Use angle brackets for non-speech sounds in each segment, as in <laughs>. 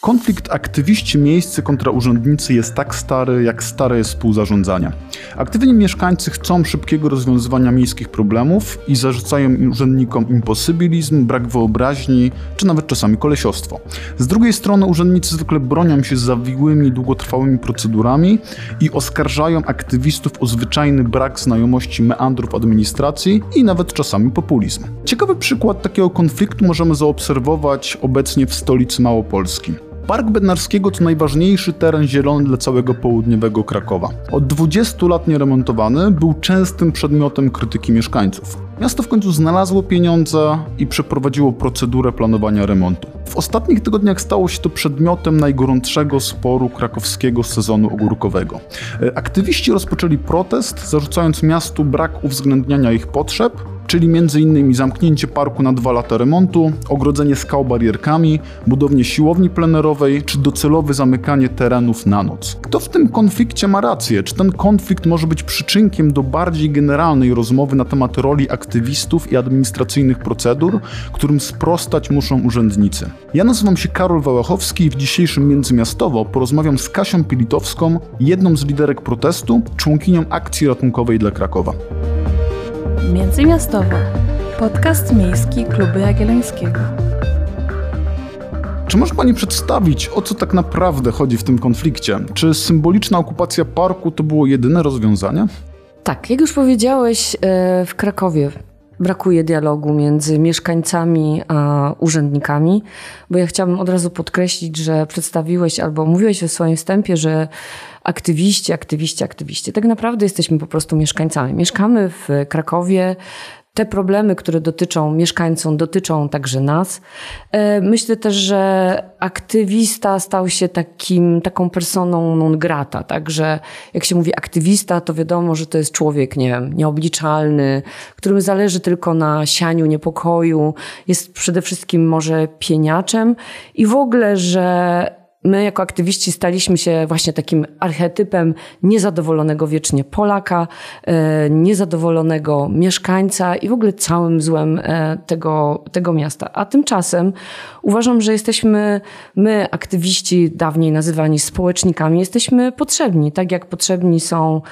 Konflikt aktywiści miejscy kontra urzędnicy jest tak stary, jak stare jest współzarządzanie. Aktywni mieszkańcy chcą szybkiego rozwiązywania miejskich problemów i zarzucają urzędnikom imposybilizm, brak wyobraźni, czy nawet czasami kolesiostwo. Z drugiej strony urzędnicy zwykle bronią się zawiłymi, długotrwałymi procedurami i oskarżają aktywistów o zwyczajny brak znajomości meandrów administracji i nawet czasami populizm. Ciekawy przykład takiego konfliktu możemy zaobserwować obecnie w stolicy Małopolski. Park Bednarskiego to najważniejszy teren zielony dla całego południowego Krakowa. Od 20 lat nieremontowany, był częstym przedmiotem krytyki mieszkańców. Miasto w końcu znalazło pieniądze i przeprowadziło procedurę planowania remontu. W ostatnich tygodniach stało się to przedmiotem najgorętszego sporu krakowskiego sezonu ogórkowego. Aktywiści rozpoczęli protest, zarzucając miastu brak uwzględniania ich potrzeb, czyli m.in. zamknięcie parku na dwa lata remontu, ogrodzenie skał barierkami, budownie siłowni plenerowej, czy docelowe zamykanie terenów na noc. Kto w tym konflikcie ma rację? Czy ten konflikt może być przyczynkiem do bardziej generalnej rozmowy na temat roli aktywistów i administracyjnych procedur, którym sprostać muszą urzędnicy? Ja nazywam się Karol Wałachowski i w dzisiejszym Międzymiastowo porozmawiam z Kasią Pilitowską, jedną z liderek protestu, członkinią akcji ratunkowej dla Krakowa. Międzymiastowo. Podcast miejski Kluby Jagiellońskiego. Czy może Pani przedstawić, o co tak naprawdę chodzi w tym konflikcie? Czy symboliczna okupacja parku to było jedyne rozwiązanie? Tak, jak już powiedziałeś, e, w Krakowie brakuje dialogu między mieszkańcami a urzędnikami, bo ja chciałabym od razu podkreślić, że przedstawiłeś albo mówiłeś w swoim wstępie, że aktywiści, aktywiści, aktywiści. Tak naprawdę jesteśmy po prostu mieszkańcami. Mieszkamy w Krakowie, te problemy, które dotyczą mieszkańców, dotyczą także nas. E, myślę też, że aktywista stał się takim, taką personą non grata, także jak się mówi aktywista, to wiadomo, że to jest człowiek, nie wiem, nieobliczalny, którym zależy tylko na sianiu niepokoju, jest przede wszystkim może pieniaczem i w ogóle, że my jako aktywiści staliśmy się właśnie takim archetypem niezadowolonego wiecznie Polaka, e, niezadowolonego mieszkańca i w ogóle całym złem e, tego, tego miasta. A tymczasem uważam, że jesteśmy my, aktywiści, dawniej nazywani społecznikami, jesteśmy potrzebni, tak jak potrzebni są,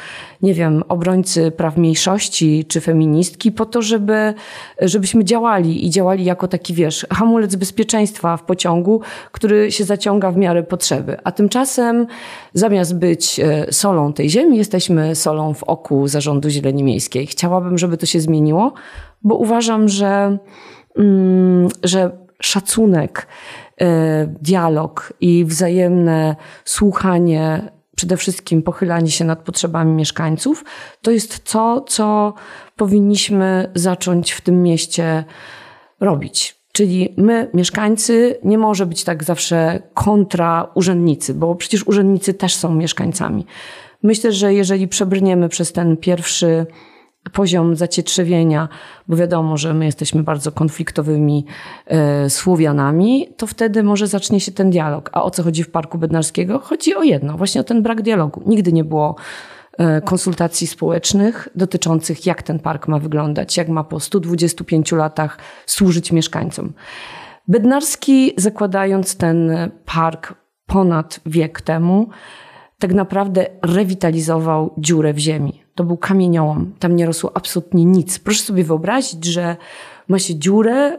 nie wiem, obrońcy praw mniejszości czy feministki, po to, żeby, żebyśmy działali i działali jako taki, wiesz, hamulec bezpieczeństwa w pociągu, który się zaciąga w miarę potrzeby. A tymczasem zamiast być e, solą tej ziemi, jesteśmy solą w oku zarządu Zieleni Miejskiej. Chciałabym, żeby to się zmieniło, bo uważam, że, mm, że szacunek, e, dialog i wzajemne słuchanie, przede wszystkim pochylanie się nad potrzebami mieszkańców, to jest to, co powinniśmy zacząć w tym mieście robić. Czyli my, mieszkańcy, nie może być tak zawsze kontra urzędnicy, bo przecież urzędnicy też są mieszkańcami. Myślę, że jeżeli przebrniemy przez ten pierwszy poziom zacietrzewienia, bo wiadomo, że my jesteśmy bardzo konfliktowymi e, Słowianami, to wtedy może zacznie się ten dialog. A o co chodzi w Parku Bednarskiego? Chodzi o jedno, właśnie o ten brak dialogu. Nigdy nie było konsultacji społecznych dotyczących, jak ten park ma wyglądać, jak ma po 125 latach służyć mieszkańcom. Bednarski, zakładając ten park ponad wiek temu, tak naprawdę rewitalizował dziurę w ziemi. To był kamieniołom, tam nie rosło absolutnie nic. Proszę sobie wyobrazić, że ma się dziurę, y,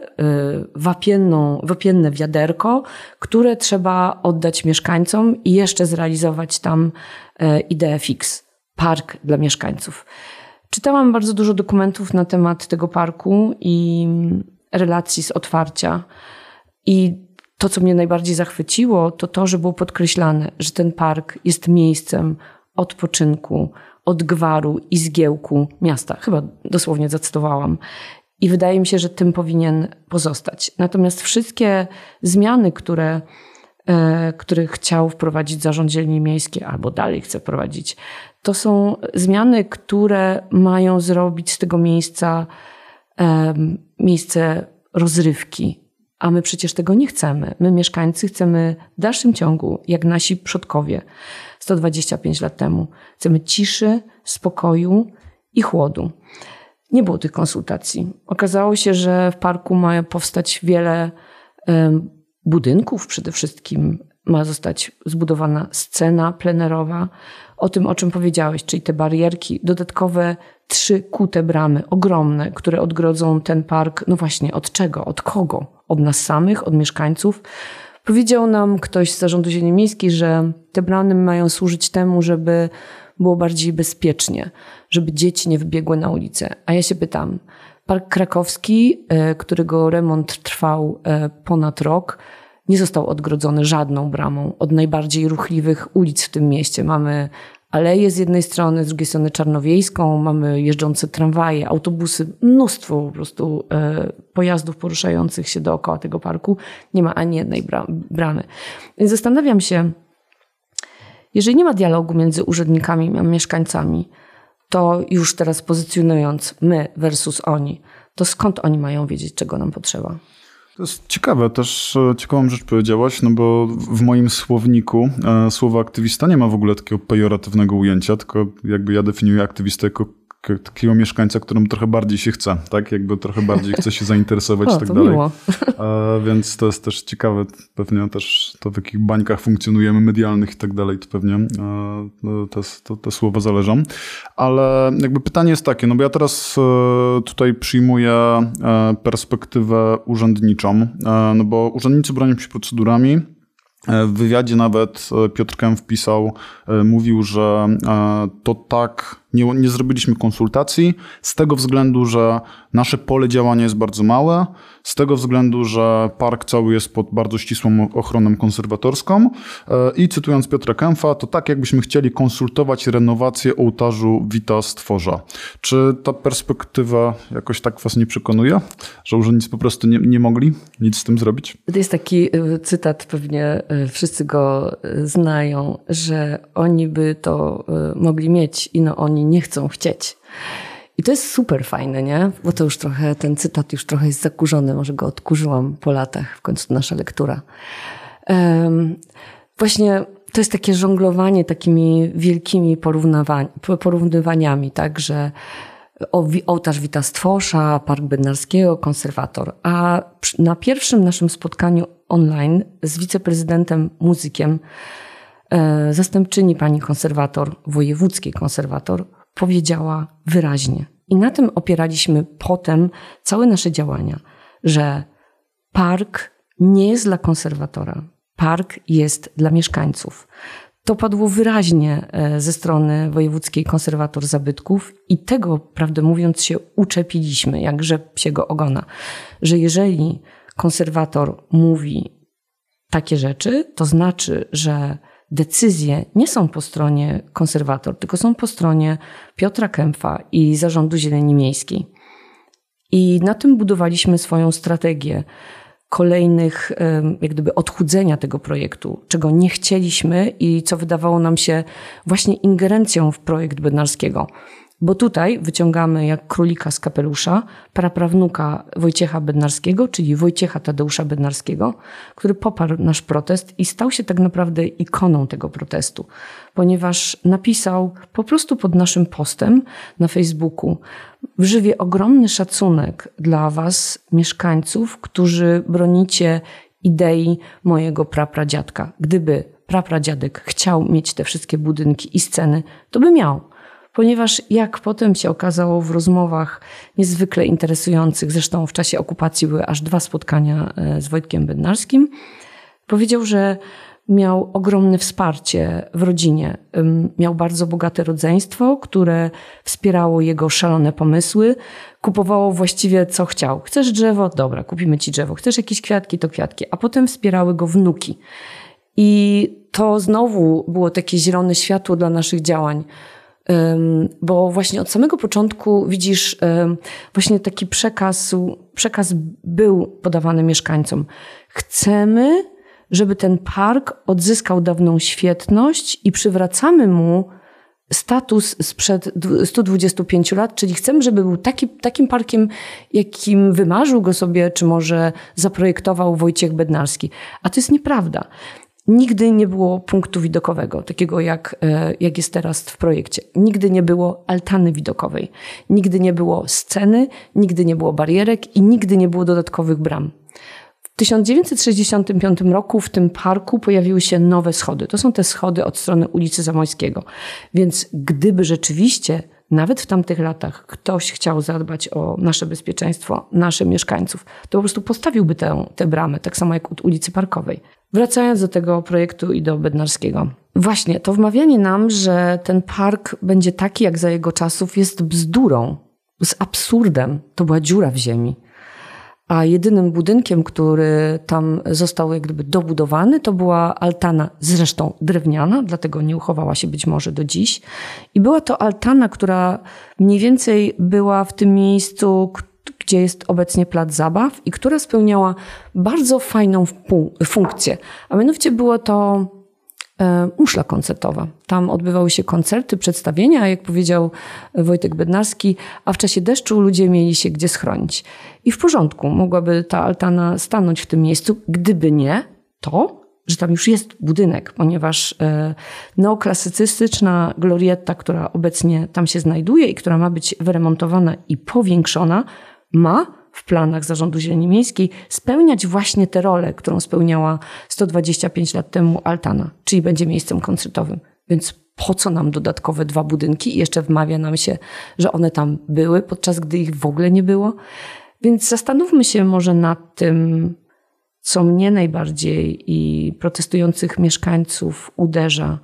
wapienną, wapienne wiaderko, które trzeba oddać mieszkańcom i jeszcze zrealizować tam y, ideę fix. Park dla mieszkańców. Czytałam bardzo dużo dokumentów na temat tego parku i relacji z otwarcia. I to, co mnie najbardziej zachwyciło, to to, że było podkreślane, że ten park jest miejscem odpoczynku, od gwaru i zgiełku miasta. Chyba dosłownie zacytowałam. I wydaje mi się, że tym powinien pozostać. Natomiast wszystkie zmiany, które, e, które chciał wprowadzić Zarząd Miejskiej, albo dalej chce wprowadzić, to są zmiany, które mają zrobić z tego miejsca e, miejsce rozrywki, a my przecież tego nie chcemy. My, mieszkańcy, chcemy w dalszym ciągu, jak nasi przodkowie 125 lat temu, chcemy ciszy, spokoju i chłodu. Nie było tych konsultacji. Okazało się, że w parku ma powstać wiele budynków, przede wszystkim ma zostać zbudowana scena plenerowa, o tym, o czym powiedziałeś, czyli te barierki, dodatkowe trzy kute bramy, ogromne, które odgrodzą ten park, no właśnie, od czego, od kogo? Od nas samych, od mieszkańców. Powiedział nam ktoś z Zarządu Ziemi Miejskiej, że te bramy mają służyć temu, żeby było bardziej bezpiecznie, żeby dzieci nie wybiegły na ulicę. A ja się pytam, Park Krakowski, e, którego remont trwał e, ponad rok, nie został odgrodzony żadną bramą od najbardziej ruchliwych ulic w tym mieście. Mamy aleję z jednej strony, z drugiej strony Czarnowiejską, mamy jeżdżące tramwaje, autobusy, mnóstwo po prostu e, pojazdów poruszających się dookoła tego parku. Nie ma ani jednej bramy. Więc zastanawiam się, jeżeli nie ma dialogu między urzędnikami a mieszkańcami, to już teraz pozycjonując my versus oni, to skąd oni mają wiedzieć, czego nam potrzeba? To jest ciekawe, też e, ciekawą rzecz powiedziałaś, no bo w moim słowniku e, słowo aktywista nie ma w ogóle takiego pejoratywnego ujęcia, tylko jakby ja definiuję aktywistę jako takiego mieszkańca, którym trochę bardziej się chce, tak? Jakby trochę bardziej chce się zainteresować <laughs> i tak dalej. Miło. A, więc to jest też ciekawe, pewnie też to w jakich bańkach funkcjonujemy medialnych i tak dalej, to pewnie no, te, te, te słowa zależą. Ale jakby pytanie jest takie, no bo ja teraz e, tutaj przyjmuję e, perspektywę urzędniczą, e, no bo urzędnicy bronią się procedurami, w wywiadzie nawet Piotr Kęp wpisał, mówił, że to tak nie, nie zrobiliśmy konsultacji z tego względu, że nasze pole działania jest bardzo małe, z tego względu, że park cały jest pod bardzo ścisłą ochroną konserwatorską e, i cytując Piotra Kęfa, to tak jakbyśmy chcieli konsultować renowację ołtarzu Wita Stworza. Czy ta perspektywa jakoś tak was nie przekonuje, że urzędnicy po prostu nie, nie mogli nic z tym zrobić? To jest taki e, cytat, pewnie e, wszyscy go znają, że oni by to mogli mieć i no oni oni nie chcą chcieć. I to jest super fajne, nie? Bo to już trochę, ten cytat już trochę jest zakurzony, może go odkurzyłam po latach, w końcu nasza lektura. Um, właśnie to jest takie żonglowanie takimi wielkimi porównywaniami, tak, że ołtarz Wita Stwosza, Park Bednarskiego, konserwator. A na pierwszym naszym spotkaniu online z wiceprezydentem, muzykiem, zastępczyni pani konserwator, wojewódzkiej konserwator, powiedziała wyraźnie. I na tym opieraliśmy potem całe nasze działania, że park nie jest dla konserwatora, park jest dla mieszkańców. To padło wyraźnie e, ze strony wojewódzkiej konserwator zabytków i tego, prawdę mówiąc, się uczepiliśmy, jak rzep psiego ogona, że jeżeli konserwator mówi takie rzeczy, to znaczy, że decyzje nie są po stronie konserwator, tylko są po stronie Piotra Kępfa i Zarządu Zieleni Miejskiej. I na tym budowaliśmy swoją strategię kolejnych, jak gdyby, odchudzenia tego projektu, czego nie chcieliśmy i co wydawało nam się właśnie ingerencją w projekt Bednarskiego. Bo tutaj wyciągamy jak królika z kapelusza praprawnuka Wojciecha Bednarskiego, czyli Wojciecha Tadeusza Bednarskiego, który poparł nasz protest i stał się tak naprawdę ikoną tego protestu, ponieważ napisał po prostu pod naszym postem na Facebooku żywię ogromny szacunek dla was, mieszkańców, którzy bronicie idei mojego prapradziadka. Gdyby prapradziadek chciał mieć te wszystkie budynki i sceny, to by miał ponieważ jak potem się okazało w rozmowach niezwykle interesujących, zresztą w czasie okupacji były aż dwa spotkania e, z Wojtkiem Bednarskim, powiedział, że miał ogromne wsparcie w rodzinie. Miał bardzo bogate rodzeństwo, które wspierało jego szalone pomysły, kupowało właściwie co chciał. Chcesz drzewo? Dobra, kupimy ci drzewo. Chcesz jakieś kwiatki? To kwiatki. A potem wspierały go wnuki. I to znowu było takie zielone światło dla naszych działań bo właśnie od samego początku widzisz, właśnie taki przekaz, przekaz był podawany mieszkańcom. Chcemy, żeby ten park odzyskał dawną świetność i przywracamy mu status sprzed 125 lat, czyli chcemy, żeby był taki, takim parkiem, jakim wymarzył go sobie, czy może zaprojektował Wojciech Bednarski. A to jest nieprawda. Nigdy nie było punktu widokowego, takiego jak, e, jak jest teraz w projekcie. Nigdy nie było altany widokowej. Nigdy nie było sceny, nigdy nie było barierek i nigdy nie było dodatkowych bram. 1965 roku w tym parku pojawiły się nowe schody. To są te schody od strony ulicy Zamojskiego. Więc gdyby rzeczywiście nawet w tamtych latach ktoś chciał zadbać o nasze bezpieczeństwo, naszych mieszkańców, to po prostu postawiłby tę, tę bramę, tak samo jak od ulicy Parkowej. Wracając do tego projektu i do Bednarskiego. Właśnie, to wmawianie nam, że ten park będzie taki jak za jego czasów jest bzdurą, z absurdem. To była dziura w ziemi. A jedynym budynkiem, który tam został jak gdyby dobudowany, to była altana, zresztą drewniana, dlatego nie uchowała się być może do dziś. I była to altana, która mniej więcej była w tym miejscu, gdzie jest obecnie plac zabaw i która spełniała bardzo fajną funkcję. A mianowicie było to muszla koncertowa. Tam odbywały się koncerty, przedstawienia, jak powiedział Wojtek Bednarski, a w czasie deszczu ludzie mieli się gdzie schronić. I w porządku, mogłaby ta altana stanąć w tym miejscu, gdyby nie to, że tam już jest budynek, ponieważ e, neoklasycystyczna glorietta, która obecnie tam się znajduje i która ma być wyremontowana i powiększona, ma w planach Zarządu Zieleni Miejskiej spełniać właśnie tę rolę, którą spełniała 125 lat temu Altana, czyli będzie miejscem koncertowym. Więc po co nam dodatkowe dwa budynki? I jeszcze wmawia nam się, że one tam były, podczas gdy ich w ogóle nie było. Więc zastanówmy się może nad tym, co mnie najbardziej i protestujących mieszkańców uderza.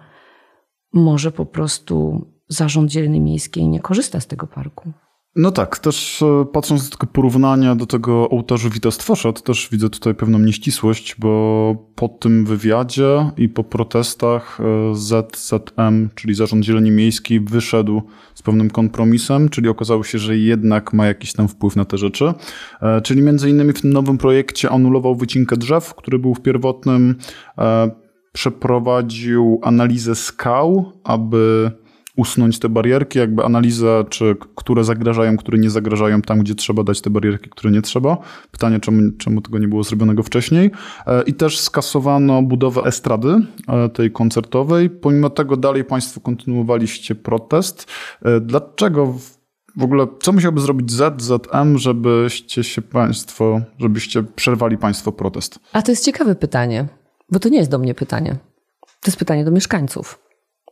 Może po prostu Zarząd Zieleni Miejskiej nie korzysta z tego parku. No tak, też e, patrząc tego porównania do tego ołtarzu Vitas Tworzat, też widzę tutaj pewną nieścisłość, bo po tym wywiadzie i po protestach e, ZZM, czyli Zarząd Zieleni Miejskiej, wyszedł z pewnym kompromisem, czyli okazało się, że jednak ma jakiś tam wpływ na te rzeczy. E, czyli między innymi w tym nowym projekcie anulował wycinkę drzew, który był w pierwotnym, przeprowadził analizę skał, aby usunąć te barierki, jakby analizę, czy które zagrażają, które nie zagrażają tam, gdzie trzeba dać te barierki, które nie trzeba. Pytanie, czemu, czemu tego nie było zrobionego wcześniej. E, I też skasowano budowę estrady e, tej koncertowej. Pomimo tego dalej Państwo kontynuowaliście protest. E, dlaczego w ogóle, co musiałby zrobić ZZM, żebyście się Państwo, żebyście przerwali Państwo protest? A to jest ciekawe pytanie, bo to nie jest do mnie pytanie. To jest pytanie do mieszkańców.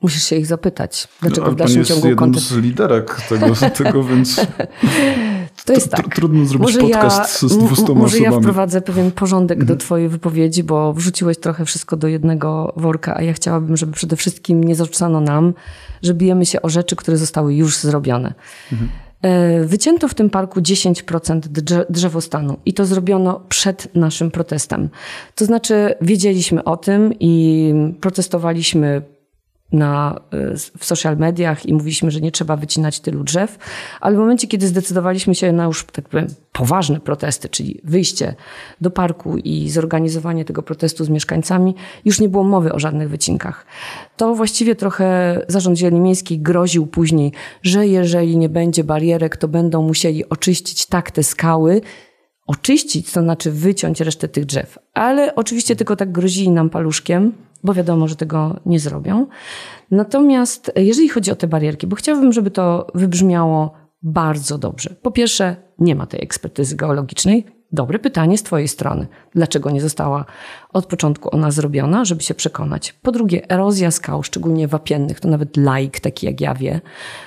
Musisz się ich zapytać, dlaczego no, w dalszym ciągu jest jednym z liderek tego, <laughs> tego więc to jest tak. Trudno zrobić może podcast ja, z 200 osobami. Może ja wprowadzę pewien porządek mhm. do twojej wypowiedzi, bo wrzuciłeś trochę wszystko do jednego worka, a ja chciałabym, żeby przede wszystkim nie zarzucano nam, że bijemy się o rzeczy, które zostały już zrobione. Mhm. E, wycięto w tym parku 10% drzewostanu i to zrobiono przed naszym protestem. To znaczy, wiedzieliśmy o tym i protestowaliśmy na, y, w social mediach i mówiliśmy, że nie trzeba wycinać tylu drzew, ale w momencie, kiedy zdecydowaliśmy się na już tak powiem, poważne protesty, czyli wyjście do parku i zorganizowanie tego protestu z mieszkańcami, już nie było mowy o żadnych wycinkach. To właściwie trochę Zarząd Zieleni Miejskiej groził później, że jeżeli nie będzie barierek, to będą musieli oczyścić tak te skały, oczyścić, to znaczy wyciąć resztę tych drzew. Ale oczywiście tylko tak grozili nam paluszkiem, bo wiadomo, że tego nie zrobią. Natomiast jeżeli chodzi o te barierki, bo chciałabym, żeby to wybrzmiało bardzo dobrze. Po pierwsze, nie ma tej ekspertyzy geologicznej. Dobre pytanie z Twojej strony. Dlaczego nie została od początku ona zrobiona, żeby się przekonać? Po drugie, erozja skał, szczególnie wapiennych, to nawet laik, taki jak ja wie,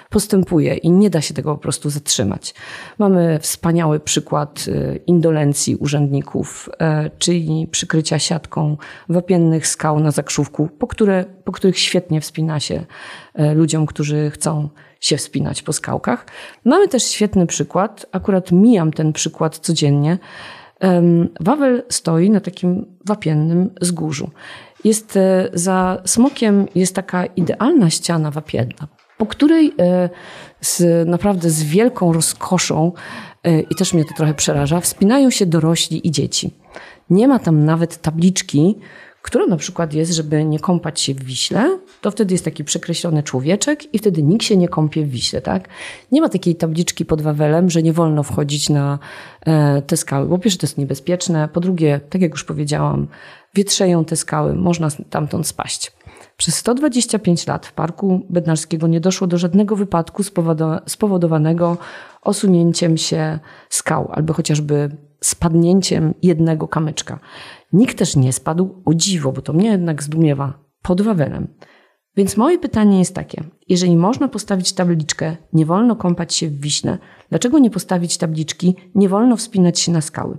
postępuje i nie da się tego po prostu zatrzymać. Mamy wspaniały przykład y, indolencji urzędników, y, czyli przykrycia siatką wapiennych skał na zakrzówku, po, które, po których świetnie wspina się y, ludziom, którzy chcą się wspinać po skałkach. Mamy też świetny przykład, akurat mijam ten przykład codziennie. Wawel stoi na takim wapiennym wzgórzu. Jest e, za smokiem jest taka idealna ściana wapienna, po której e, z, naprawdę z wielką rozkoszą, e, i też mnie to trochę przeraża, wspinają się dorośli i dzieci. Nie ma tam nawet tabliczki, która na przykład jest, żeby nie kąpać się w Wiśle, to wtedy jest taki przekreślony człowieczek i wtedy nikt się nie kąpie w Wiśle, tak? Nie ma takiej tabliczki pod Wawelem, że nie wolno wchodzić na e, te skały. Po pierwsze to jest niebezpieczne, po drugie, tak jak już powiedziałam, wietrzeją te skały, można tamtąd spaść. Przez 125 lat w Parku Bednarskiego nie doszło do żadnego wypadku spowodowanego osunięciem się skał albo chociażby spadnięciem jednego kamyczka. Nikt też nie spadł, o dziwo, bo to mnie jednak zdumiewa, pod Wawelem. Więc moje pytanie jest takie: jeżeli można postawić tabliczkę, nie wolno kąpać się w wiśle, dlaczego nie postawić tabliczki, nie wolno wspinać się na skały?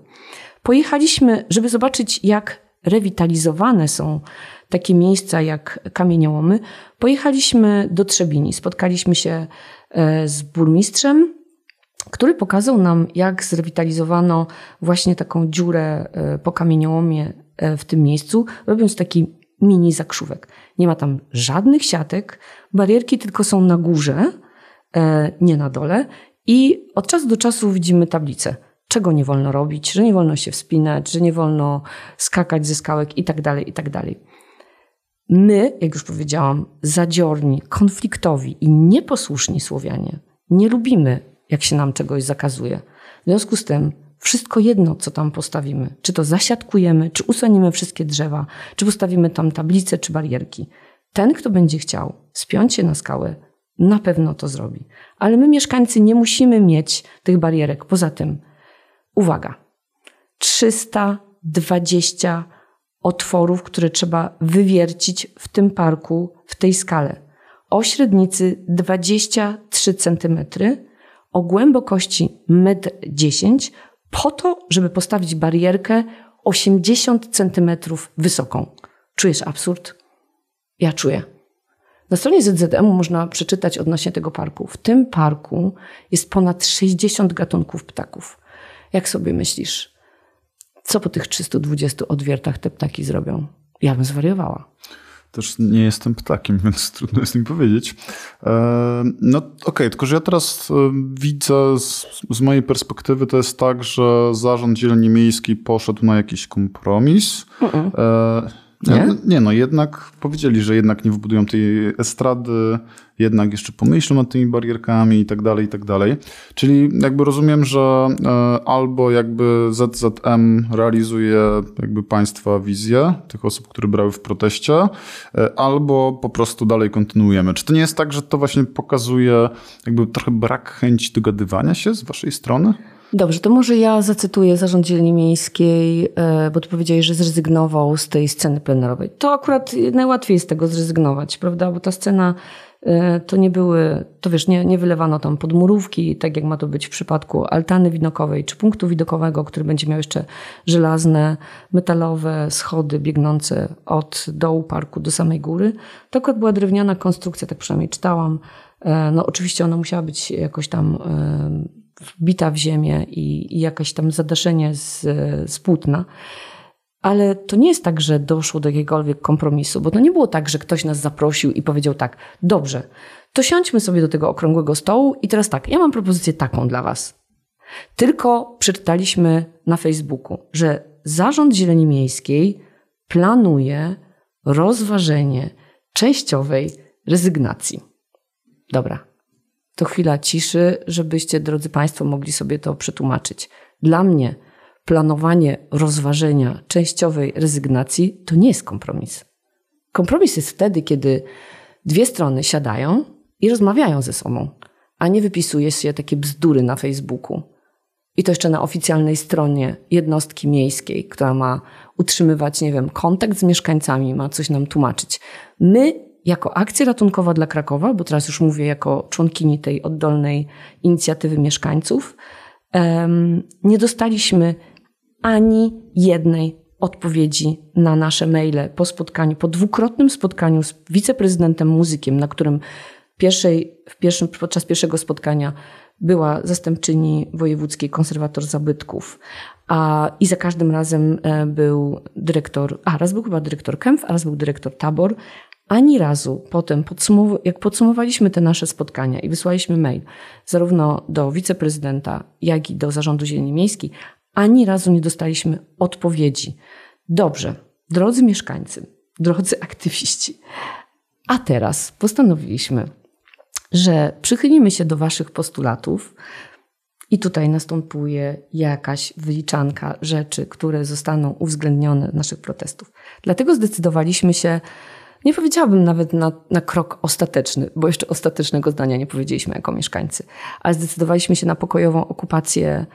Pojechaliśmy, żeby zobaczyć, jak rewitalizowane są takie miejsca jak kamieniołomy. Pojechaliśmy do Trzebini, spotkaliśmy się e, z burmistrzem, który pokazał nam, jak zrewitalizowano właśnie taką dziurę e, po kamieniołomie e, w tym miejscu, robiąc taki mini zakrzówek. Nie ma tam żadnych siatek, barierki tylko są na górze, nie na dole i od czasu do czasu widzimy tablicę czego nie wolno robić, że nie wolno się wspinać, że nie wolno skakać ze skałek i tak dalej, i tak. My, jak już powiedziałam, zadziorni, konfliktowi i nieposłuszni Słowianie, nie lubimy, jak się nam czegoś zakazuje. W związku z tym, wszystko jedno, co tam postawimy, czy to zasiadkujemy, czy usuniemy wszystkie drzewa, czy postawimy tam tablice, czy barierki. Ten, kto będzie chciał spiąć się na skałę, na pewno to zrobi. Ale my, mieszkańcy, nie musimy mieć tych barierek. Poza tym, uwaga, 320 otworów, które trzeba wywiercić w tym parku w tej skale. O średnicy 23 cm, o głębokości 1,10 m, po to, żeby postawić barierkę 80 cm wysoką. Czujesz absurd? Ja czuję. Na stronie ZZM można przeczytać odnośnie tego parku. W tym parku jest ponad 60 gatunków ptaków. Jak sobie myślisz, co po tych 320 odwiertach te ptaki zrobią? Ja bym zwariowała. Też nie jestem ptakiem, <laughs> więc trudno jest mi powiedzieć. E, no okej, okay, tylko że ja teraz e, widzę z, z, mojej perspektywy to jest tak, że zarząd zieleni miejskiej poszedł na jakiś kompromis. Uh -uh. Nie? nie, no jednak powiedzieli, że jednak nie wybudują tej estrady, jednak jeszcze pomyślą nad tymi barierkami i tak dalej, i tak dalej. Czyli jakby rozumiem, że e, albo jakby ZZM realizuje jakby państwa wizję tych osób, które brały w proteście, e, albo po prostu dalej kontynuujemy. Czy to nie jest tak, że to właśnie pokazuje jakby trochę brak chęci dogadywania się z waszej strony? Dobrze, to może ja zacytuję Zarząd Zieleni Miejskiej, e, bo ty powiedziałeś, że zrezygnował z tej sceny plenerowej. To akurat najłatwiej jest tego zrezygnować, prawda? Bo ta scena e, to nie były, to wiesz, nie, nie wylewano tam podmurówki, tak jak ma to być w przypadku altany widokowej, czy punktu widokowego, który będzie miał jeszcze żelazne, metalowe schody biegnące od dołu parku do samej góry. To akurat była drewniana konstrukcja, tak przynajmniej czytałam. E, no oczywiście ona musiała być jakoś tam wbita w ziemię i, i jakieś tam zadaszenie z, z płótna. Ale to nie jest tak, że doszło do jakiegokolwiek kompromisu, bo to nie było tak, że ktoś nas zaprosił i powiedział tak, dobrze, to siądźmy sobie do tego okrągłego stołu i teraz tak, ja mam propozycję taką dla was. Tylko przeczytaliśmy na Facebooku, że Zarząd Zieleni Miejskiej planuje rozważenie częściowej rezygnacji. Dobra, to chwila ciszy, żebyście, drodzy Państwo, mogli sobie to przetłumaczyć. Dla mnie planowanie rozważenia częściowej rezygnacji to nie jest kompromis. Kompromis jest wtedy, kiedy dwie strony siadają i rozmawiają ze sobą, a nie wypisuje się takie bzdury na Facebooku. I to jeszcze na oficjalnej stronie jednostki miejskiej, która ma utrzymywać, nie wiem, kontakt z mieszkańcami, ma coś nam tłumaczyć. My jako akcja ratunkowa dla Krakowa, bo teraz już mówię jako członkini tej oddolnej inicjatywy mieszkańców, nie dostaliśmy ani jednej odpowiedzi na nasze maile po spotkaniu, po dwukrotnym spotkaniu z wiceprezydentem muzykiem, na którym pierwszej, w pierwszym, podczas pierwszego spotkania była zastępczyni wojewódzkiej konserwator zabytków, a, i za każdym razem e, był dyrektor, a raz był chyba dyrektor Kempf, a raz był dyrektor Tabor, ani razu potem, podsumow jak podsumowaliśmy te nasze spotkania i wysłaliśmy mail zarówno do wiceprezydenta, jak i do zarządu Zieleni Miejskiej, ani razu nie dostaliśmy odpowiedzi. Dobrze, drodzy mieszkańcy, drodzy <laughs> aktywiści, a teraz postanowiliśmy, że przychylimy się do Waszych postulatów, i tutaj następuje jakaś wyliczanka rzeczy, które zostaną uwzględnione w naszych protestów. Dlatego zdecydowaliśmy się nie powiedziałabym nawet na, na krok ostateczny, bo jeszcze ostatecznego zdania nie powiedzieliśmy jako mieszkańcy, ale zdecydowaliśmy się na pokojową okupację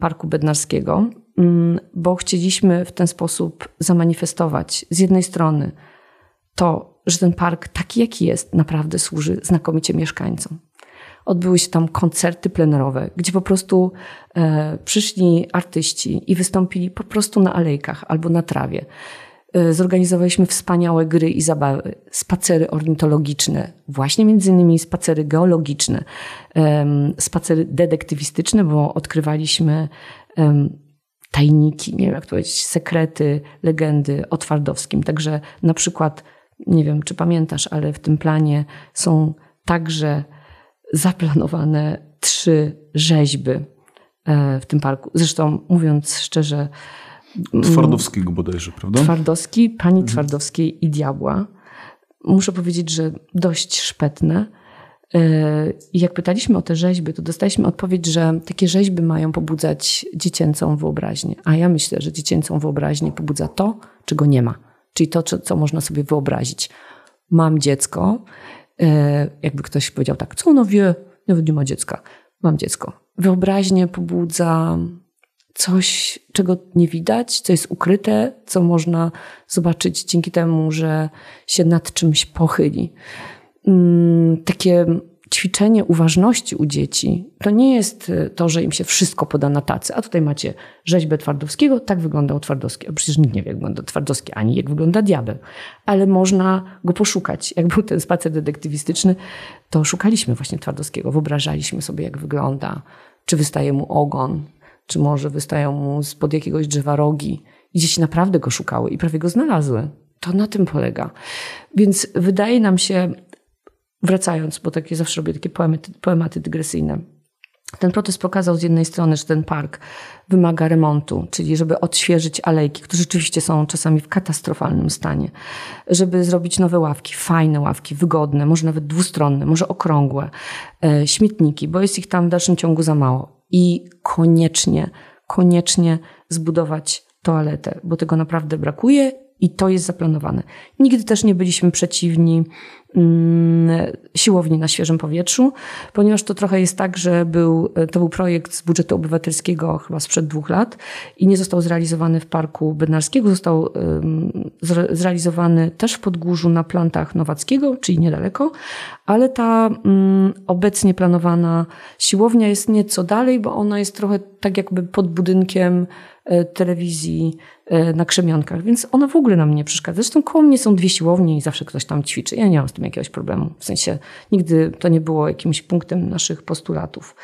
Parku Bednarskiego, mm, bo chcieliśmy w ten sposób zamanifestować z jednej strony to, że ten park taki jaki jest, naprawdę służy znakomicie mieszkańcom. Odbyły się tam koncerty plenerowe, gdzie po prostu e, przyszli artyści i wystąpili po prostu na alejkach albo na trawie. E, zorganizowaliśmy wspaniałe gry i zabawy, spacery ornitologiczne, właśnie między innymi spacery geologiczne, spacery detektywistyczne, bo odkrywaliśmy tajniki, nie wiem jak to powiedzieć, sekrety, legendy o Twardowskim. Także na przykład, nie wiem czy pamiętasz, ale w tym planie są także zaplanowane trzy rzeźby e, w tym parku. Zresztą mówiąc szczerze. Twardowskiego bodajże, prawda? Twardowski, pani mhm. Twardowskiej i diabła. Muszę powiedzieć, że dość szpetne. E, I jak pytaliśmy o te rzeźby, to dostaliśmy odpowiedź, że takie rzeźby mają pobudzać dziecięcą wyobraźnię. A ja myślę, że dziecięcą wyobraźnię pobudza to, czego nie ma. Czyli to, co można sobie wyobrazić. Mam dziecko, E, jakby ktoś powiedział tak, co ono wie, nawet nie ma dziecka, mam dziecko. Wyobraźnię pobudza coś, czego nie widać, co jest ukryte, co można zobaczyć dzięki temu, że się nad czymś pochyli. Mm, takie ćwiczenie uważności u dzieci to nie jest e, to, że im się wszystko poda na tacy. A tutaj macie rzeźbę Twardowskiego, tak wyglądał Twardowski. A przecież nikt nie wie, jak wygląda Twardowski, ani jak wygląda diabeł. Ale można go poszukać. <laughs> Jak był ten spacer detektywistyczny, to szukaliśmy właśnie Twardowskiego. Wyobrażaliśmy sobie, jak wygląda. Czy wystaje mu ogon, czy może wystają mu spod jakiegoś drzewa rogi. I dzieci naprawdę go szukały i prawie go znalazły. To na tym polega. Więc wydaje nam się, wracając, bo takie zawsze robię takie poematy, poematy dygresyjne. Ten protest pokazał z jednej strony, że ten park wymaga remontu, czyli żeby odświeżyć alejki, które rzeczywiście są czasami w katastrofalnym stanie, żeby zrobić nowe ławki, fajne ławki, wygodne, może nawet dwustronne, może okrągłe, e, śmietniki, bo jest ich tam w dalszym ciągu za mało. I koniecznie, koniecznie zbudować toaletę, bo tego naprawdę brakuje i to jest zaplanowane. Nigdy też nie byliśmy przeciwni mm, siłowni na świeżym powietrzu, ponieważ to trochę jest tak, że był, to był projekt z budżetu obywatelskiego chyba sprzed dwóch lat i nie został zrealizowany w Parku Bednarskiego, został zrealizowany też w Podgórzu na plantach Nowackiego, czyli niedaleko, ale ta obecnie planowana siłownia jest nieco dalej, bo ona jest trochę tak jakby pod budynkiem telewizji e, na krzemionkach, więc ona w ogóle nam nie przeszkadza. Zresztą koło mnie są dwie siłownie i zawsze ktoś tam ćwiczy. Ja nie mam z tym jakiegoś problemu. W sensie nigdy to nie było jakimś punktem naszych postulatów.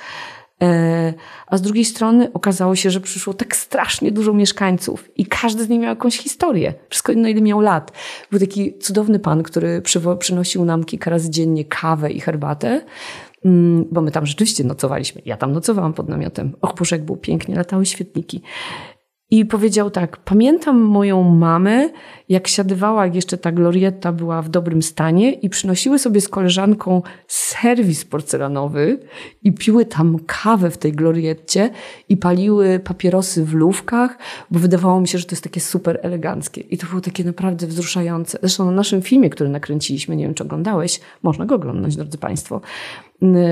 E, a z drugiej strony okazało się, że przyszło tak strasznie dużo mieszkańców i każdy z nich miał jakąś historię. Wszystko jedno, ile miał lat. Był taki cudowny pan, który przynosił nam kilka razy dziennie kawę i herbatę. Mm, bo my tam rzeczywiście nocowaliśmy. Ja tam nocowałam pod namiotem. Och jak było pięknie, latały świetniki. I powiedział tak, pamiętam moją mamę, jak siadywała, jak jeszcze ta glorietta była w dobrym stanie i przynosiły sobie z koleżanką serwis porcelanowy i piły tam kawę w tej glorietcie i paliły papierosy w lówkach, bo wydawało mi się, że to jest takie super eleganckie. I to było takie naprawdę wzruszające. Zresztą na naszym filmie, który nakręciliśmy, nie wiem czy oglądałeś, można go oglądać, drodzy Państwo,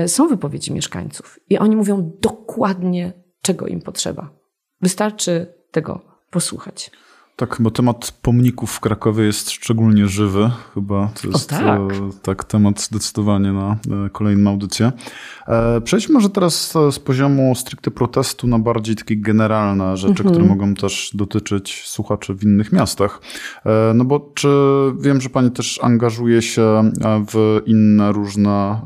są wypowiedzi mieszkańców i oni mówią dokładnie, czego im potrzeba. Wystarczy tego posłuchać. Tak, bo temat pomników w Krakowie jest szczególnie żywy. Chyba to jest o, tak. E, tak. temat zdecydowanie na e, kolejną audycję. E, przejdźmy może teraz z poziomu stricte protestu na bardziej takie generalne rzeczy, które mhm. mogą też dotyczyć słuchaczy w innych miastach. No bo czy wiem, że pani też angażuje się w inne różne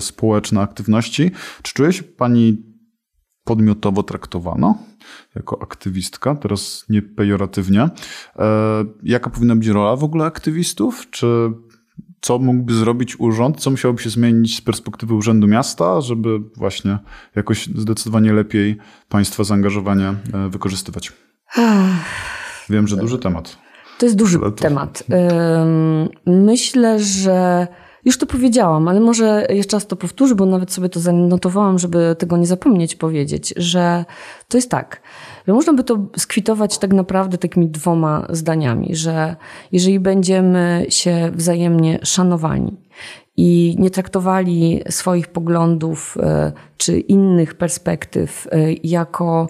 społeczne aktywności. Czy czuje się pani podmiotowo traktowana? jako aktywistka, teraz nie pejoratywnie. E, jaka powinna być rola w ogóle aktywistów? Czy co mógłby zrobić urząd? Co musiałoby się zmienić z perspektywy Urzędu Miasta, żeby właśnie jakoś zdecydowanie lepiej państwa zaangażowanie e, wykorzystywać? Wiem, że duży temat. To jest duży temat. Myślę, że już to powiedziałam, ale może jeszcze raz to powtórzę, bo nawet sobie to zanotowałam, żeby tego nie zapomnieć powiedzieć, że to jest tak, że można by to skwitować tak naprawdę takimi dwoma zdaniami, że jeżeli będziemy się wzajemnie szanowani i nie traktowali swoich poglądów e, czy innych perspektyw e, jako,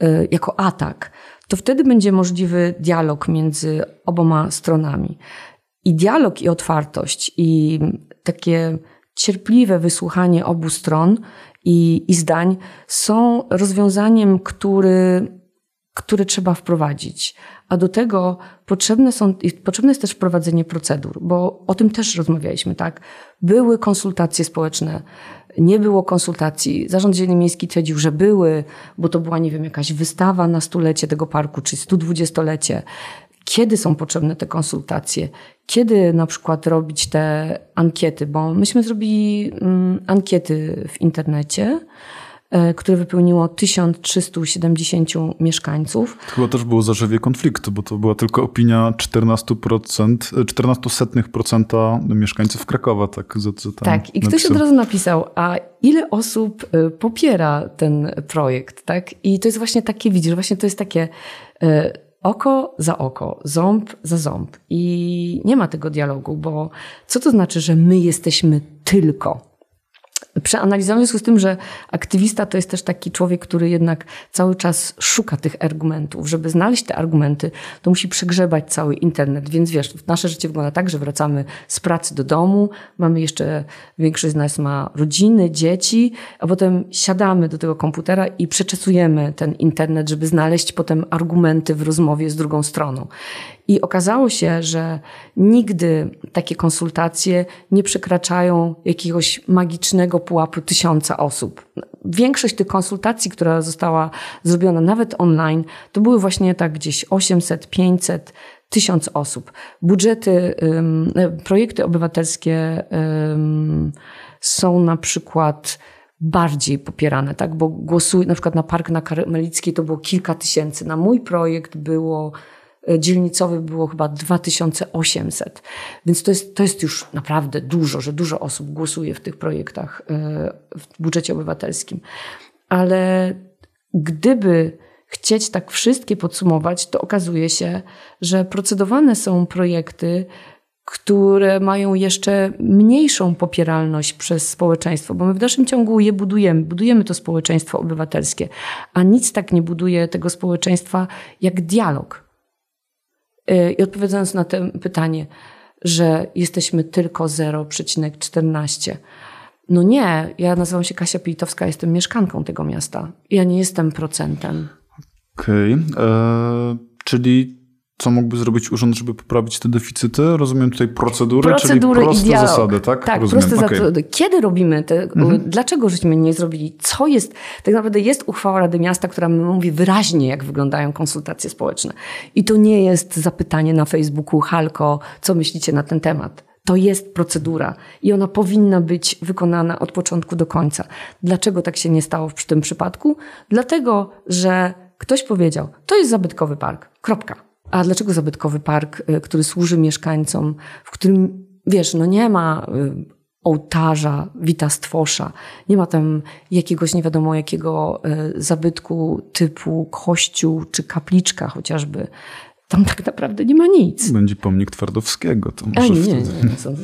e, jako atak, to wtedy będzie możliwy dialog między oboma stronami. I dialog, i otwartość, i takie cierpliwe wysłuchanie obu stron i, i zdań są rozwiązaniem, który, który trzeba wprowadzić. A do tego potrzebne, są, potrzebne jest też wprowadzenie procedur, bo o tym też rozmawialiśmy, tak? Były konsultacje społeczne, nie było konsultacji. Zarząd Zielony Miejski twierdził, że były, bo to była, nie wiem, jakaś wystawa na stulecie tego parku, czy 120-lecie. Kiedy są potrzebne te konsultacje? Kiedy na przykład robić te ankiety? Bo myśmy zrobili mm, ankiety w internecie, E, które wypełniło 1370 mieszkańców. To chyba też było zarzewie konfliktu, bo to była tylko opinia 14%, 14% e, mieszkańców Krakowa. Tak, tak. i ktoś od razu napisał, a ile osób e, popiera ten projekt, tak? I to jest właśnie takie, widzisz, właśnie to jest takie oko za oko, ząb za ząb. I nie ma tego dialogu, bo co to znaczy, że my jesteśmy tylko przeanalizowałem w związku z tym, że aktywista to jest też taki człowiek, który jednak cały czas szuka tych argumentów. Żeby znaleźć te argumenty, to musi przegrzebać cały internet. Więc wiesz, nasze życie wygląda tak, że wracamy z pracy do domu, mamy jeszcze, większość z nas ma rodziny, dzieci, a potem siadamy do tego komputera i przeczesujemy ten internet, żeby znaleźć potem argumenty w rozmowie z drugą stroną. I okazało się, że nigdy takie konsultacje nie przekraczają jakiegoś magicznego pułapu tysiąca osób. Większość tych konsultacji, która została zrobiona nawet online, to były właśnie tak gdzieś 800, 500, tysiąc osób. Budżety, projekty obywatelskie są na przykład bardziej popierane, tak? Bo głosuj, na przykład na Park na Karmelickiej to było kilka tysięcy. Na mój projekt było E, dzielnicowych było chyba 2800. Więc to jest, to jest już naprawdę dużo, że dużo osób głosuje w tych projektach e, w budżecie obywatelskim. Ale gdyby chcieć tak wszystkie podsumować, to okazuje się, że procedowane są projekty, które mają jeszcze mniejszą popieralność przez społeczeństwo, bo my w dalszym ciągu je budujemy, budujemy to społeczeństwo obywatelskie, a nic tak nie buduje tego społeczeństwa jak dialog. Y, I odpowiadając na to pytanie, że jesteśmy tylko 0,14. No nie, ja nazywam się Kasia Pilitowska, jestem mieszkanką tego miasta. Ja nie jestem procentem. Okej, okay. E, czyli co mógłby zrobić urząd, żeby poprawić te deficyty? Rozumiem tutaj procedury, procedury czyli proste zasady, tak? Tak, Rozumiem. proste okay. zasady. Kiedy robimy te, mhm. dlaczego żeśmy nie zrobili? Co jest, tak naprawdę jest uchwała Rady Miasta, która mówi wyraźnie, jak wyglądają konsultacje społeczne. I to nie jest zapytanie na Facebooku, Halko, co myślicie na ten temat? To jest procedura i ona powinna być wykonana od początku do końca. Dlaczego tak się nie stało w tym przypadku? Dlatego, że ktoś powiedział, to jest zabytkowy park. Kropka. A dlaczego zabytkowy park, y, który służy mieszkańcom, w którym, wiesz, no nie ma y, ołtarza, witastwosza, nie ma tam jakiegoś nie wiadomo jakiego y, zabytku typu kościół czy kapliczka chociażby, tam tak naprawdę nie ma nic. Będzie pomnik Twardowskiego. To może A, nie, nie, nie,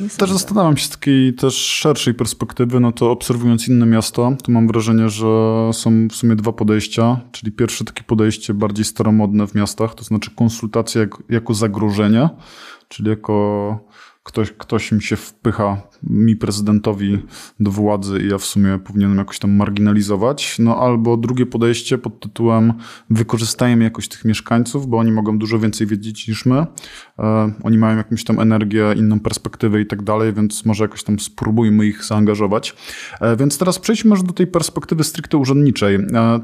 nie, Też zastanawiam się z takiej też szerszej perspektywy, no to obserwując inne miasta, to mam wrażenie, że są w sumie dwa podejścia. Czyli pierwsze takie podejście bardziej staromodne w miastach, to znaczy konsultacja jako zagrożenie, czyli jako ktoś, ktoś mi się wpycha, mi prezydentowi do władzy i ja w sumie powinienem jakoś tam marginalizować. No albo drugie podejście pod tytułem wykorzystajmy jakoś tych mieszkańców, bo oni mogą dużo więcej wiedzieć niż my. E, oni mają jakąś tam energię, inną perspektywę i tak dalej, więc może jakoś tam spróbujmy ich zaangażować. E, więc teraz przejdźmy może do tej perspektywy stricte urzędniczej. E,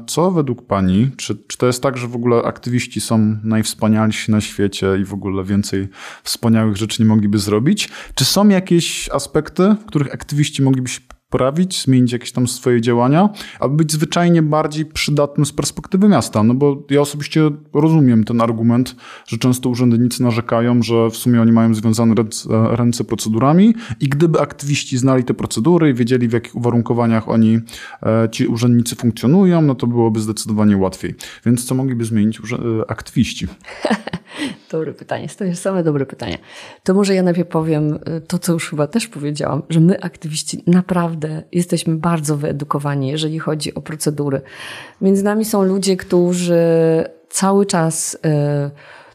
co według pani, czy, czy to jest tak, że w ogóle aktywiści są najwspanialsi na świecie i w ogóle więcej wspaniałych rzeczy nie mogliby zrobić? Czy są jakieś aspekty, w których aktywiści mogliby się poprawić, zmienić jakieś tam swoje działania, aby być zwyczajnie bardziej przydatnym z perspektywy miasta. No bo ja osobiście rozumiem ten argument, że często urzędnicy narzekają, że w sumie oni mają związane ręce, procedurami i gdyby aktywiści znali te procedury i wiedzieli w jakich uwarunkowaniach oni, e, ci urzędnicy funkcjonują, no to byłoby zdecydowanie łatwiej. Więc co mogliby zmienić e, aktywiści? <laughs> Dobre pytanie, to jest same dobre pytanie. To może ja najpierw powiem e, to, co już chyba też powiedziałam, że my aktywiści naprawdę jesteśmy bardzo wyedukowani, jeżeli chodzi o procedury. Między nami są ludzie, którzy cały czas,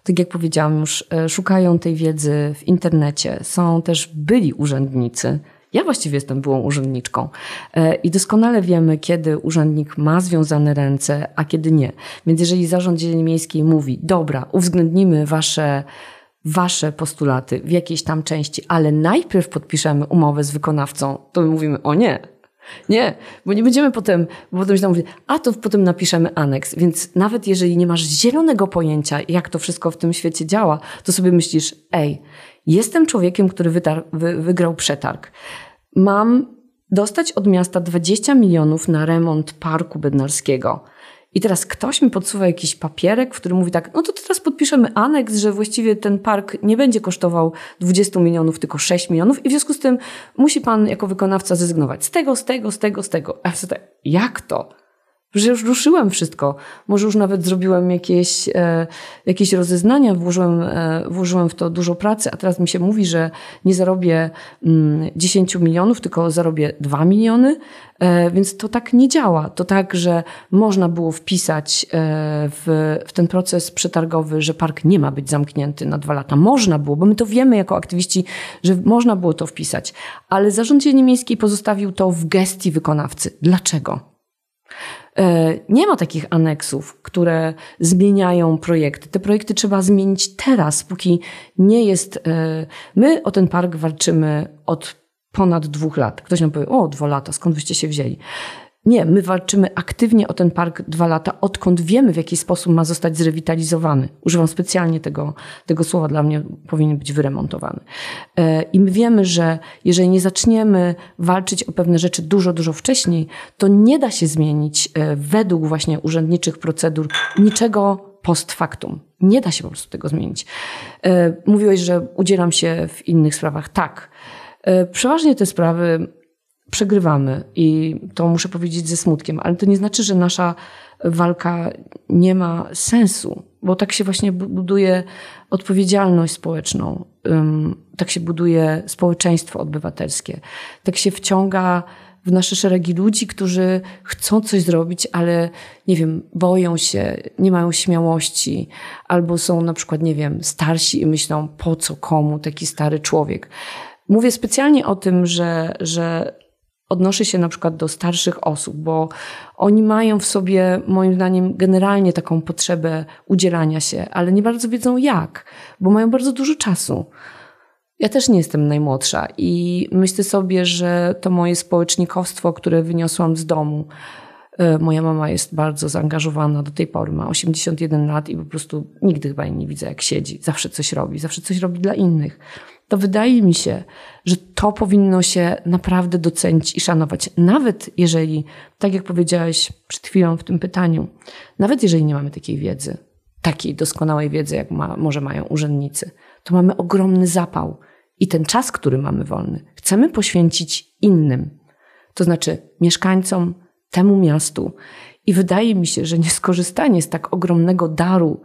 tak jak powiedziałam już, szukają tej wiedzy w internecie. Są też byli urzędnicy, ja właściwie jestem byłą urzędniczką e, i doskonale wiemy, kiedy urzędnik ma związane ręce, a kiedy nie. Więc jeżeli zarząd zieleni miejskiej mówi, dobra, uwzględnimy wasze wasze postulaty w jakiejś tam części, ale najpierw podpiszemy umowę z wykonawcą, to my mówimy, o nie, nie, bo nie będziemy potem, bo potem się tam mówi, a to potem napiszemy aneks. Więc nawet jeżeli nie masz zielonego pojęcia, jak to wszystko w tym świecie działa, to sobie myślisz, ej, Jestem człowiekiem, który wytar- wy- wygrał przetarg. Mam dostać od miasta 20 milionów na remont parku bednarskiego. I teraz ktoś mi podsuwa jakiś papierek, w którym mówi tak, no to teraz podpiszemy aneks, że właściwie ten park nie będzie kosztował 20 milionów, tylko 6 milionów i w związku z tym musi pan jako wykonawca zrezygnować z tego, z tego, z tego, z tego. A ja tak, jak to? Że już ruszyłem wszystko. Może już nawet zrobiłem jakieś, e, jakieś rozeznania, włożyłem, e, włożyłem w to dużo pracy, a teraz mi się mówi, że nie zarobię mm, 10 milionów, tylko zarobię 2 miliony, e, więc to tak nie działa. To tak, że można było wpisać e, w, w ten proces przetargowy, że park nie ma być zamknięty na dwa lata. Można było, bo my to wiemy jako aktywiści, że można było to wpisać, ale zarząd ziemi miejskiej pozostawił to w gestii wykonawcy. Dlaczego? E, nie ma takich aneksów, które zmieniają projekty. Te projekty trzeba zmienić teraz, póki nie jest. E, my o ten park walczymy od ponad dwóch lat. Ktoś nam powie, o, dwa lata, skąd byście się wzięli? Nie, my walczymy aktywnie o ten park dwa lata, odkąd wiemy, w jaki sposób ma zostać zrewitalizowany. Używam specjalnie tego, tego słowa, dla mnie powinien być wyremontowany. E, I my wiemy, że jeżeli nie zaczniemy walczyć o pewne rzeczy dużo, dużo wcześniej, to nie da się zmienić e, według właśnie urzędniczych procedur niczego post factum. Nie da się po prostu tego zmienić. E, mówiłeś, że udzielam się w innych sprawach. Tak. Przeważnie te sprawy przegrywamy i to muszę powiedzieć ze smutkiem, ale to nie znaczy, że nasza walka nie ma sensu, bo tak się właśnie buduje odpowiedzialność społeczną, tak się buduje społeczeństwo obywatelskie, tak się wciąga w nasze szeregi ludzi, którzy chcą coś zrobić, ale nie wiem, boją się, nie mają śmiałości, albo są na przykład, nie wiem, starsi i myślą, po co komu taki stary człowiek. Mówię specjalnie o tym, że, że odnoszę się na przykład do starszych osób, bo oni mają w sobie, moim zdaniem, generalnie taką potrzebę udzielania się, ale nie bardzo wiedzą jak, bo mają bardzo dużo czasu. Ja też nie jestem najmłodsza i myślę sobie, że to moje społecznikowstwo, które wyniosłam z domu, e, Moja mama jest bardzo zaangażowana do tej pory, ma 81 lat i po prostu nigdy chyba nie widzę, jak siedzi. Zawsze coś robi, zawsze coś robi dla innych to wydaje mi się, że to powinno się naprawdę docenić i szanować. Nawet jeżeli, tak jak powiedziałeś przed chwilą w tym pytaniu, nawet jeżeli nie mamy takiej wiedzy, takiej doskonałej wiedzy, jak ma, może mają urzędnicy, to mamy ogromny zapał i ten czas, który mamy wolny, chcemy poświęcić innym, to znaczy mieszkańcom, temu miastu. I wydaje mi się, że <laughs> nieskorzystanie z tak ogromnego daru,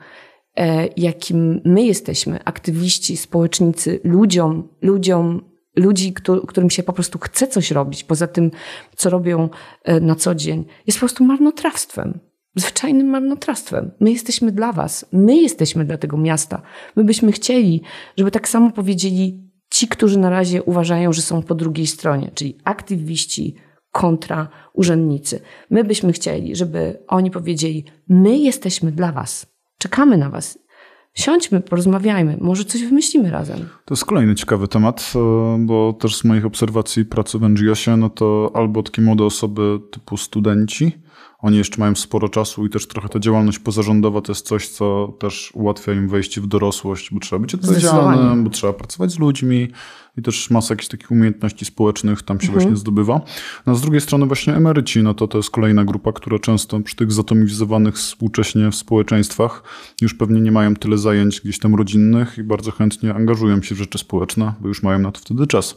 jakim my jesteśmy, aktywiści, społecznicy, ludziom, ludziom, ludzi, którym się po prostu chce coś robić, poza tym, co robią e, na co dzień, jest po prostu marnotrawstwem. Zwyczajnym marnotrawstwem. My jesteśmy dla Was, my jesteśmy dla tego miasta. My byśmy chcieli, żeby tak samo powiedzieli ci, którzy na razie uważają, że są po drugiej stronie, czyli aktywiści kontra urzędnicy. My byśmy chcieli, żeby oni powiedzieli: My jesteśmy dla Was. Czekamy na Was. Siądźmy, porozmawiajmy, może coś wymyślimy razem. To jest kolejny ciekawy temat, e, bo też z moich obserwacji pracy w NGO-sie, no to albo takie młode osoby typu studenci, oni jeszcze mają sporo czasu i też trochę ta działalność pozarządowa to jest coś, co też ułatwia im wejście w dorosłość, bo trzeba być odpowiedzialnym, bo trzeba pracować z ludźmi, i też masa jakichś takich umiejętności społecznych tam się mhm. właśnie zdobywa. No, z drugiej strony właśnie emeryci, no to to jest kolejna grupa, która często przy tych zatomizowanych współcześnie w społeczeństwach już pewnie nie mają tyle zajęć gdzieś tam rodzinnych i bardzo chętnie angażują się w rzeczy społeczne, bo już mają na to wtedy czas.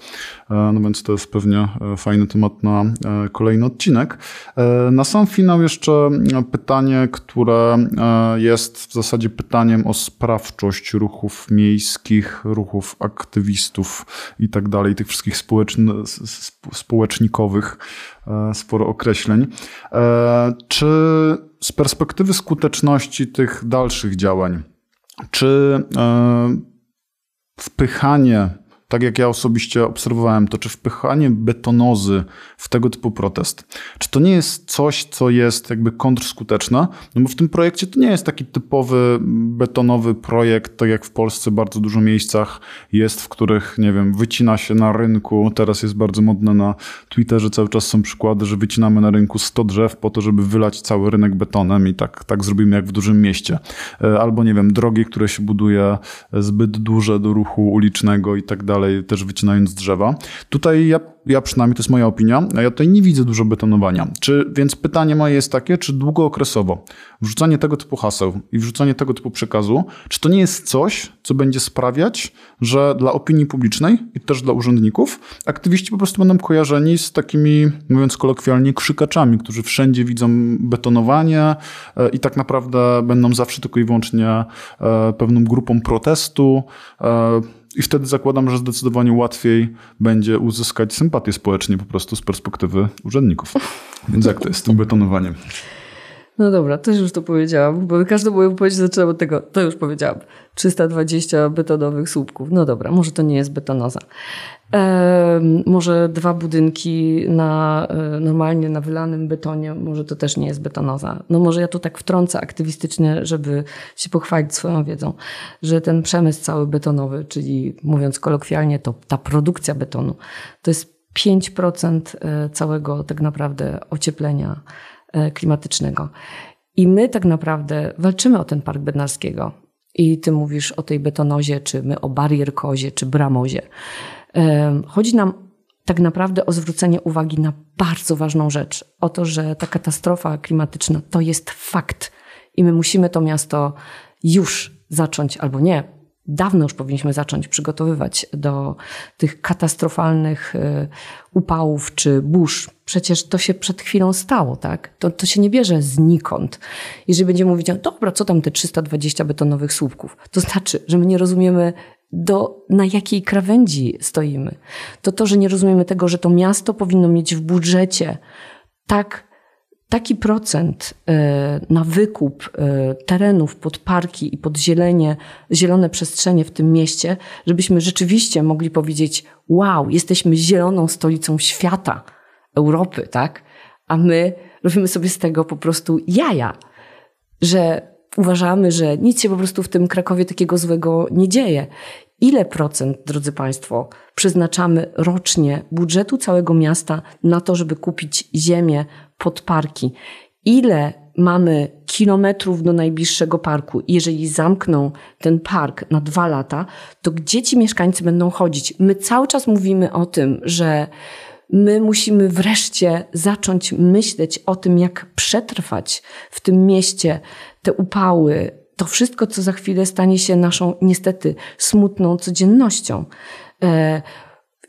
E, no więc to jest pewnie e, fajny temat na e, kolejny odcinek. Na sam finał jeszcze pytanie, które jest w zasadzie pytaniem o sprawczość ruchów miejskich, ruchów aktywistów i tak dalej, tych wszystkich społecznikowych, sporo określeń. Czy z perspektywy skuteczności tych dalszych działań, czy wpychanie tak jak ja osobiście obserwowałem to, czy wpychanie betonozy w tego typu protest, czy to nie jest coś, co jest jakby kontrskuteczne? No bo w tym projekcie to nie jest taki typowy betonowy projekt, tak jak w Polsce bardzo dużo miejscach jest, w których, nie wiem, wycina się na rynku, teraz jest bardzo modne na Twitterze, cały czas są przykłady, że wycinamy na rynku 100 drzew po to, żeby wylać cały rynek betonem i tak, tak zrobimy jak w dużym mieście. E, albo, nie wiem, drogi, które się buduje zbyt duże do ruchu ulicznego i tak dalej dalej, też wycinając drzewa. Tutaj ja, ja przynajmniej, to jest moja opinia, ja tutaj nie widzę dużo betonowania. Czy, więc pytanie moje jest takie, czy długookresowo wrzucanie tego typu haseł i wrzucanie tego typu przekazu, czy to nie jest coś, co będzie sprawiać, że dla opinii publicznej i też dla urzędników aktywiści po prostu będą kojarzeni z takimi, mówiąc kolokwialnie, krzykaczami, którzy wszędzie widzą betonowanie e, i tak naprawdę będą zawsze tylko i wyłącznie e, pewną grupą protestu, e, i wtedy zakładam, że zdecydowanie łatwiej będzie uzyskać sympatię społecznie po prostu z perspektywy urzędników. Więc jak to jest z tym betonowaniem? No dobra, też już to powiedziałam, bo każdą moją wypowiedź zaczęłam od tego, to już powiedziałam. 320 betonowych słupków. No dobra, może to nie jest betonoza. E, może dwa budynki na e, normalnie na wylanym betonie, może to też nie jest betonoza. No może ja tu tak wtrącę aktywistycznie, żeby się pochwalić swoją wiedzą, że ten przemysł cały betonowy, czyli mówiąc kolokwialnie, to ta produkcja betonu, to jest 5% e, całego tak naprawdę ocieplenia e, klimatycznego. I my tak naprawdę walczymy o ten park bednarskiego. I ty mówisz o tej betonozie, czy my o barierkozie, czy bramozie. Chodzi nam tak naprawdę o zwrócenie uwagi na bardzo ważną rzecz. O to, że ta katastrofa klimatyczna to jest fakt i my musimy to miasto już zacząć, albo nie, dawno już powinniśmy zacząć przygotowywać do tych katastrofalnych e, upałów czy burz. Przecież to się przed chwilą stało, tak? To, to się nie bierze znikąd. Jeżeli będziemy mówić, dobra, co tam te 320 betonowych słupków? To znaczy, że my nie rozumiemy do, na jakiej krawędzi stoimy. To to, że nie rozumiemy tego, że to miasto powinno mieć w budżecie tak, taki procent e, na wykup e, terenów pod parki i pod zielenie, zielone przestrzenie w tym mieście, żebyśmy rzeczywiście mogli powiedzieć, wow, jesteśmy zieloną stolicą świata, Europy, tak? A my robimy sobie z tego po prostu jaja, że uważamy, że nic się po prostu w tym Krakowie takiego złego nie dzieje. Ile procent, drodzy Państwo, przeznaczamy rocznie budżetu całego miasta na to, żeby kupić ziemię pod parki? Ile mamy kilometrów do najbliższego parku? Jeżeli zamkną ten park na dwa lata, to gdzie ci mieszkańcy będą chodzić? My cały czas mówimy o tym, że my musimy wreszcie zacząć myśleć o tym, jak przetrwać w tym mieście te upały, to wszystko, co za chwilę stanie się naszą niestety smutną codziennością. E,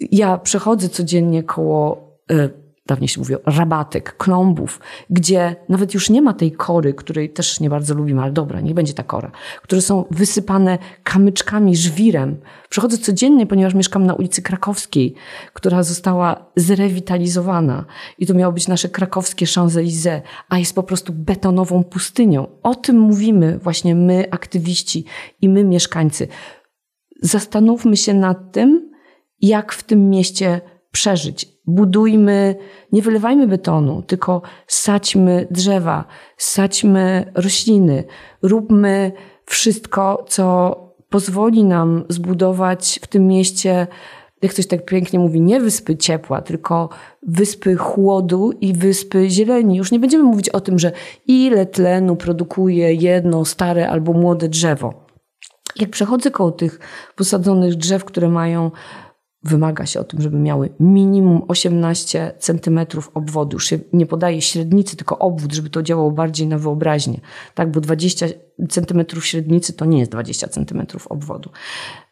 ja przechodzę codziennie koło e, dawniej się mówiło, rabatek, klombów, gdzie nawet już nie ma tej kory, której też nie bardzo lubimy, ale dobra, nie będzie ta kora, które są wysypane kamyczkami, żwirem. Przechodzę codziennie, ponieważ mieszkam na ulicy Krakowskiej, która została zrewitalizowana i to miało być nasze krakowskie Champs-Élysées, a jest po prostu betonową pustynią. O tym mówimy właśnie my, aktywiści i my, mieszkańcy. Zastanówmy się nad tym, jak w tym mieście przeżyć. Budujmy, nie wylewajmy betonu, tylko sadźmy drzewa, sadźmy rośliny, róbmy wszystko, co pozwoli nam zbudować w tym mieście, jak ktoś tak pięknie mówi, nie wyspy ciepła, tylko wyspy chłodu i wyspy zieleni. Już nie będziemy mówić o tym, że ile tlenu produkuje jedno stare albo młode drzewo. Jak przechodzę koło tych posadzonych drzew, które mają wymaga się o tym, żeby miały minimum 18 cm obwodu. Już się nie podaje średnicy, tylko obwód, żeby to działało bardziej na wyobraźnię. Tak, bo 20 cm średnicy to nie jest 20 cm obwodu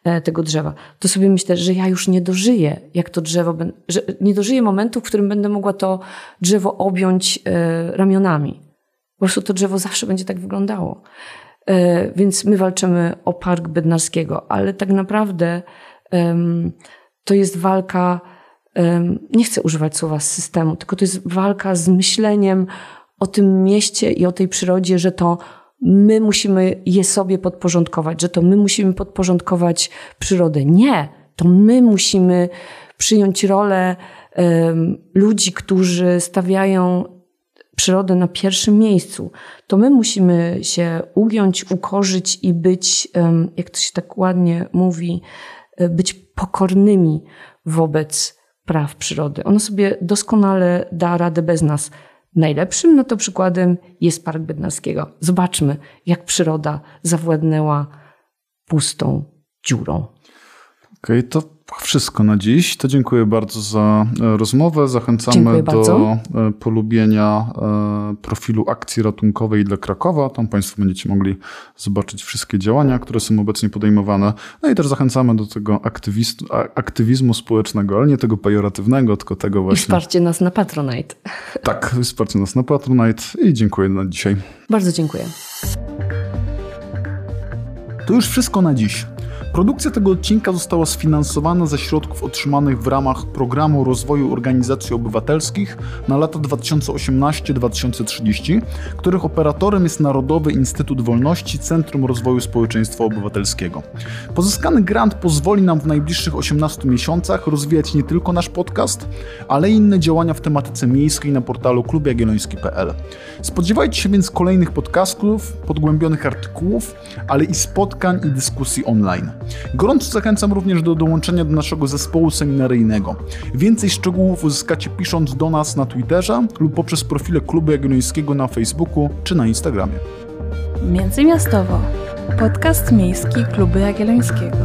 e, tego drzewa. To sobie myślę, że ja już nie dożyję, jak to drzewo, że nie dożyję momentu, w którym będę mogła to drzewo objąć e, ramionami. Po prostu to drzewo zawsze będzie tak wyglądało. E, więc my walczymy o Park Bednarskiego, ale tak naprawdę to jest walka, nie chcę używać słowa systemu, tylko to jest walka z myśleniem o tym mieście i o tej przyrodzie, że to my musimy je sobie podporządkować, że to my musimy podporządkować przyrodę. Nie, to my musimy przyjąć rolę ludzi, którzy stawiają przyrodę na pierwszym miejscu. To my musimy się ugiąć, ukorzyć i być, jak to się tak ładnie mówi, e, być pokornymi wobec praw przyrody. Ona sobie doskonale da radę bez nas. Najlepszym na to przykładem jest Park Bednarskiego. Zobaczmy, jak przyroda zawładnęła pustą dziurą. Okej, okay, to wszystko na dziś. To dziękuję bardzo za e, rozmowę. Zachęcamy dziękuję do bardzo. E, polubienia e, profilu akcji ratunkowej dla Krakowa. Tam Państwo będziecie mogli zobaczyć wszystkie działania, które są obecnie podejmowane. No i też zachęcamy do tego aktywizmu społecznego, ale nie tego pejoratywnego, tylko tego właśnie. I wsparcie nas na Patronite. <laughs> Tak, wsparcie nas na Patronite i dziękuję na dzisiaj. Bardzo dziękuję. To już wszystko na dziś. Produkcja tego odcinka została sfinansowana ze środków otrzymanych w ramach Programu Rozwoju Organizacji Obywatelskich na lata 2018-2030, których operatorem jest Narodowy Instytut Wolności Centrum Rozwoju Społeczeństwa Obywatelskiego. Pozyskany grant pozwoli nam w najbliższych 18 miesiącach rozwijać nie tylko nasz podcast, ale i inne działania w tematyce miejskiej na portalu klubjagielloński.pl. Spodziewajcie się więc kolejnych podcastów, podgłębionych artykułów, ale i spotkań i dyskusji online. Gorąco zachęcam również do dołączenia do naszego zespołu seminaryjnego. Więcej szczegółów uzyskacie pisząc do nas na Twitterze lub poprzez profile Klubu Jagiellońskiego na Facebooku czy na Instagramie. Międzymiastowo. Podcast miejski Klubu Jagiellońskiego.